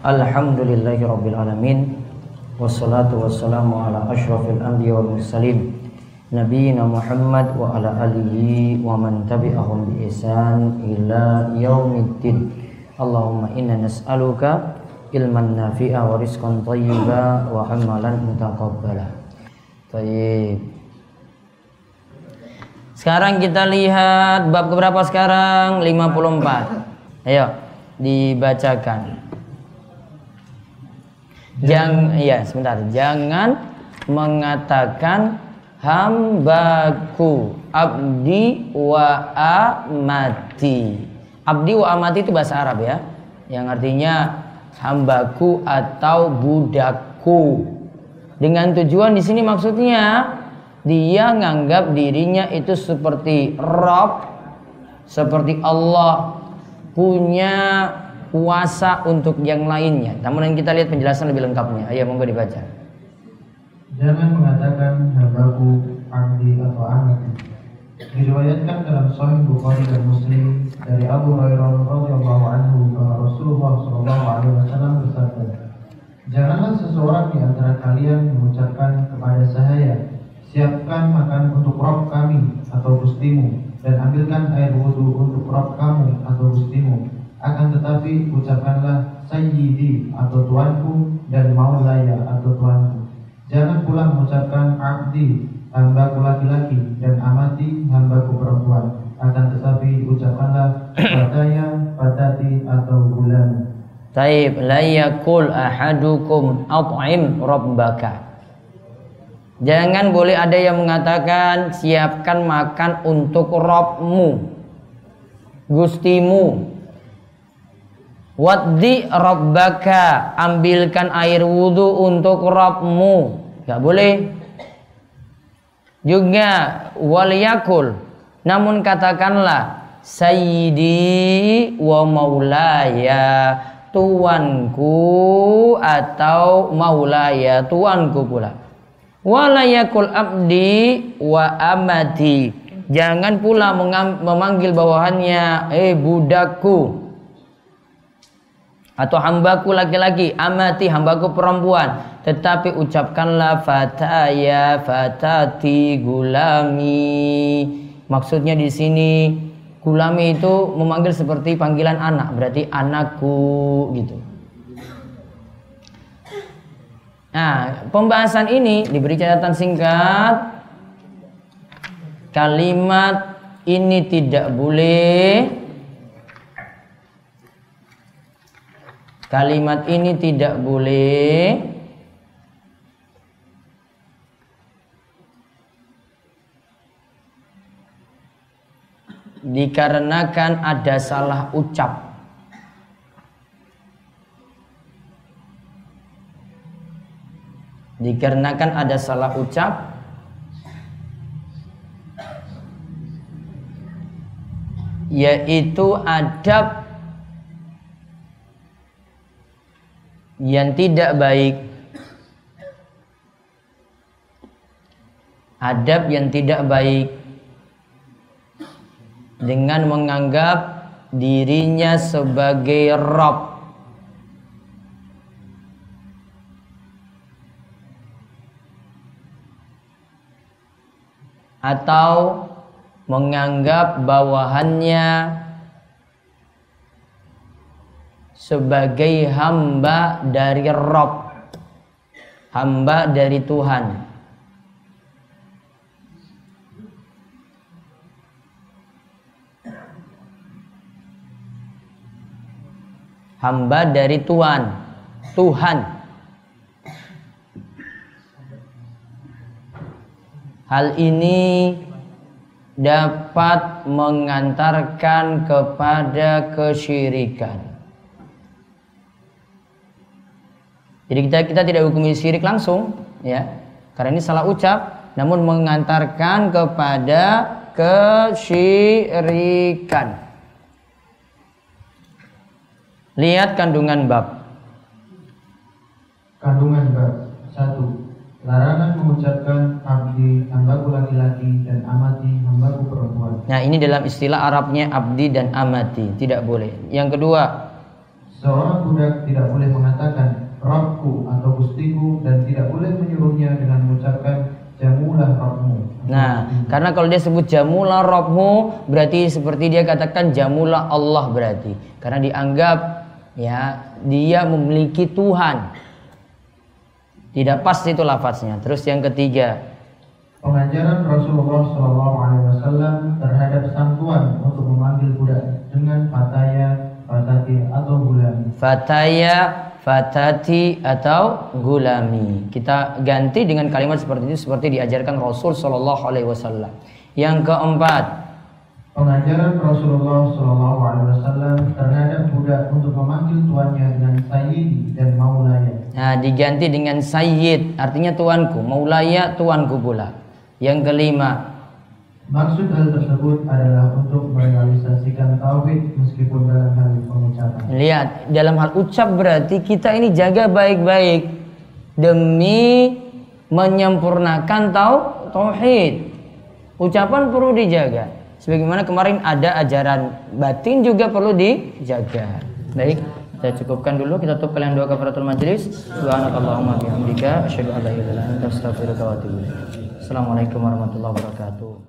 Alhamdulillahi rabbil alamin. Wassalatu wassalamu ala asyrafil anbiya wal mursalin. Nabiyyina Muhammad wa ala alihi wa man tabi'ahum bi ihsan ila yaumiddin. Allahumma inna nas'aluka ilman nafi'a wa rizqan thayyiba wa amalan mutaqabbala. Tayyib. Sekarang kita lihat bab keberapa sekarang? 54. Ayo, dibacakan. Jangan iya, sebentar. Jangan mengatakan hambaku, abdi wa amati. Abdi wa amati itu bahasa Arab ya. Yang artinya hambaku atau budakku. Dengan tujuan di sini maksudnya dia nganggap dirinya itu seperti Rob, seperti Allah punya kuasa untuk yang lainnya. Namun kita lihat penjelasan lebih lengkapnya. Ayo monggo dibaca. Jangan mengatakan hambaku, abdi atau amati. Diriwayatkan dalam Sahih Bukhari dan Muslim dari Abu Hurairah radhiyallahu anhu bahwa Rasulullah shallallahu alaihi wasallam bersabda, Janganlah seseorang di antara kalian mengucapkan kepada saya, siapkan makan untuk Rob kami atau gustimu dan ambilkan air wudhu untuk Rob kamu atau gustimu tetapi ucapkanlah sayyidi atau tuanku dan maulaya atau tuanku. Jangan pula mengucapkan abdi, hambaku laki-laki dan amati, hambaku perempuan. Akan tetapi ucapkanlah fataya, fatati atau bulan. Taib la yakul ahadukum at'im rabbaka. Jangan boleh ada yang mengatakan siapkan makan untuk Robmu, Gustimu, Waddi rabbaka Ambilkan air wudhu untuk Rabbmu. Gak boleh. Juga waliyakul Namun katakanlah Sayyidi wa maulaya Tuanku atau maulaya Tuanku pula. Walayakul abdi wa amati. Jangan pula memanggil bawahannya Eh budakku atau hambaku laki-laki, amati hambaku perempuan. Tetapi ucapkanlah fataya, fatati, gulami. Maksudnya di sini gulami itu memanggil seperti panggilan anak, berarti anakku gitu. Nah, pembahasan ini diberi catatan singkat. Kalimat ini tidak boleh Kalimat ini tidak boleh dikarenakan ada salah ucap. Dikarenakan ada salah ucap yaitu adab yang tidak baik. Adab yang tidak baik. Dengan menganggap dirinya sebagai Rob. Atau menganggap bawahannya sebagai hamba dari Rob. Hamba dari Tuhan. Hamba dari Tuhan. Tuhan. Hal ini dapat mengantarkan kepada kesyirikan Jadi kita kita tidak hukumi syirik langsung, ya. Karena ini salah ucap, namun mengantarkan kepada kesyirikan. Lihat kandungan bab. Kandungan bab satu Larangan mengucapkan abdi, hambaku laki-laki, dan amati, hambaku perempuan. Nah, ini dalam istilah Arabnya abdi dan amati, tidak boleh. Yang kedua, Seorang budak tidak boleh mengatakan Rabku atau Gustiku dan tidak boleh menyuruhnya dengan mengucapkan Jamulah Rabmu. Nah, karena kalau dia sebut jamulah Robmu, berarti seperti dia katakan jamulah Allah berarti. Karena dianggap ya dia memiliki Tuhan. Tidak pas itu lafaznya. Terus yang ketiga, Pengajaran Rasulullah SAW terhadap sang tuan untuk memanggil budak dengan fataya, fatati atau gulami. fataya, fatati atau gulami. Kita ganti dengan kalimat seperti itu seperti diajarkan Rasul Shallallahu alaihi wasallam. Yang keempat, Pengajaran Rasulullah SAW terhadap budak untuk memanggil tuannya dengan sayyidi dan maulaya. nah diganti dengan sayyid, artinya tuanku, maulaya tuanku pula. Yang kelima, Maksud hal tersebut adalah untuk merealisasikan tauhid meskipun dalam hal pengucapan. Lihat, dalam hal ucap berarti kita ini jaga baik-baik demi menyempurnakan tau tauhid. Ucapan perlu dijaga. Sebagaimana kemarin ada ajaran batin juga perlu dijaga. Baik, kita cukupkan dulu. Kita tutup kalian dua kafaratul majlis. Subhanakallahumma bihamdika asyhadu an la ilaha illa anta astaghfiruka wa atubu ilaik. Assalamualaikum warahmatullahi wabarakatuh.